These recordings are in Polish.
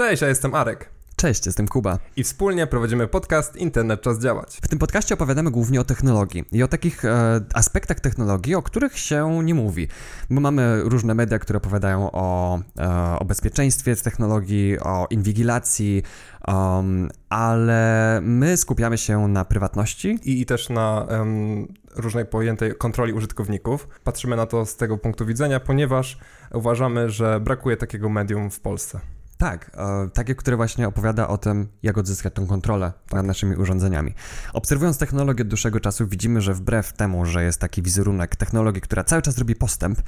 Cześć, ja jestem Arek. Cześć, jestem Kuba. I wspólnie prowadzimy podcast Internet Czas Działać. W tym podcaście opowiadamy głównie o technologii i o takich e, aspektach technologii, o których się nie mówi. Bo mamy różne media, które opowiadają o, e, o bezpieczeństwie z technologii, o inwigilacji, um, ale my skupiamy się na prywatności. I, i też na um, różnej pojętej kontroli użytkowników. Patrzymy na to z tego punktu widzenia, ponieważ uważamy, że brakuje takiego medium w Polsce. Tak, e, takie, które właśnie opowiada o tym, jak odzyskać tą kontrolę nad naszymi urządzeniami. Obserwując technologię od dłuższego czasu, widzimy, że wbrew temu, że jest taki wizerunek technologii, która cały czas robi postęp,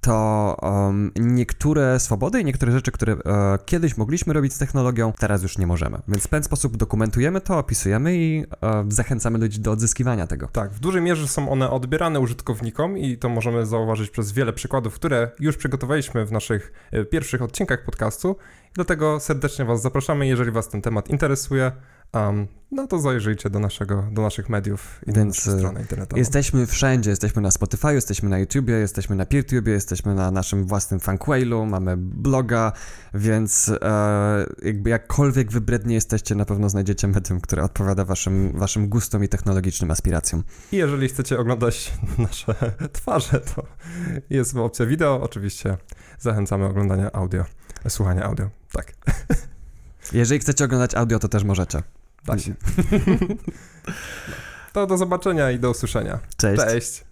to um, niektóre swobody i niektóre rzeczy, które e, kiedyś mogliśmy robić z technologią, teraz już nie możemy. Więc w ten sposób dokumentujemy to, opisujemy i e, zachęcamy ludzi do odzyskiwania tego. Tak, w dużej mierze są one odbierane użytkownikom i to możemy zauważyć przez wiele przykładów, które już przygotowaliśmy w naszych e, pierwszych odcinkach podcastu. Dlatego serdecznie Was zapraszamy, jeżeli Was ten temat interesuje, um, no to zajrzyjcie do, naszego, do naszych mediów i do naszej strony internetowej. Jesteśmy wszędzie, jesteśmy na Spotify, jesteśmy na YouTubie, jesteśmy na PeerTube, jesteśmy na naszym własnym Funkwailu, mamy bloga, więc e, jakby jakkolwiek wybrednie jesteście, na pewno znajdziecie medium, które odpowiada waszym, waszym gustom i technologicznym aspiracjom. I jeżeli chcecie oglądać nasze twarze, to jest opcja wideo, oczywiście zachęcamy oglądania audio, słuchania audio, tak. Jeżeli chcecie oglądać audio, to też możecie. Da się. To do zobaczenia i do usłyszenia. Cześć. Cześć.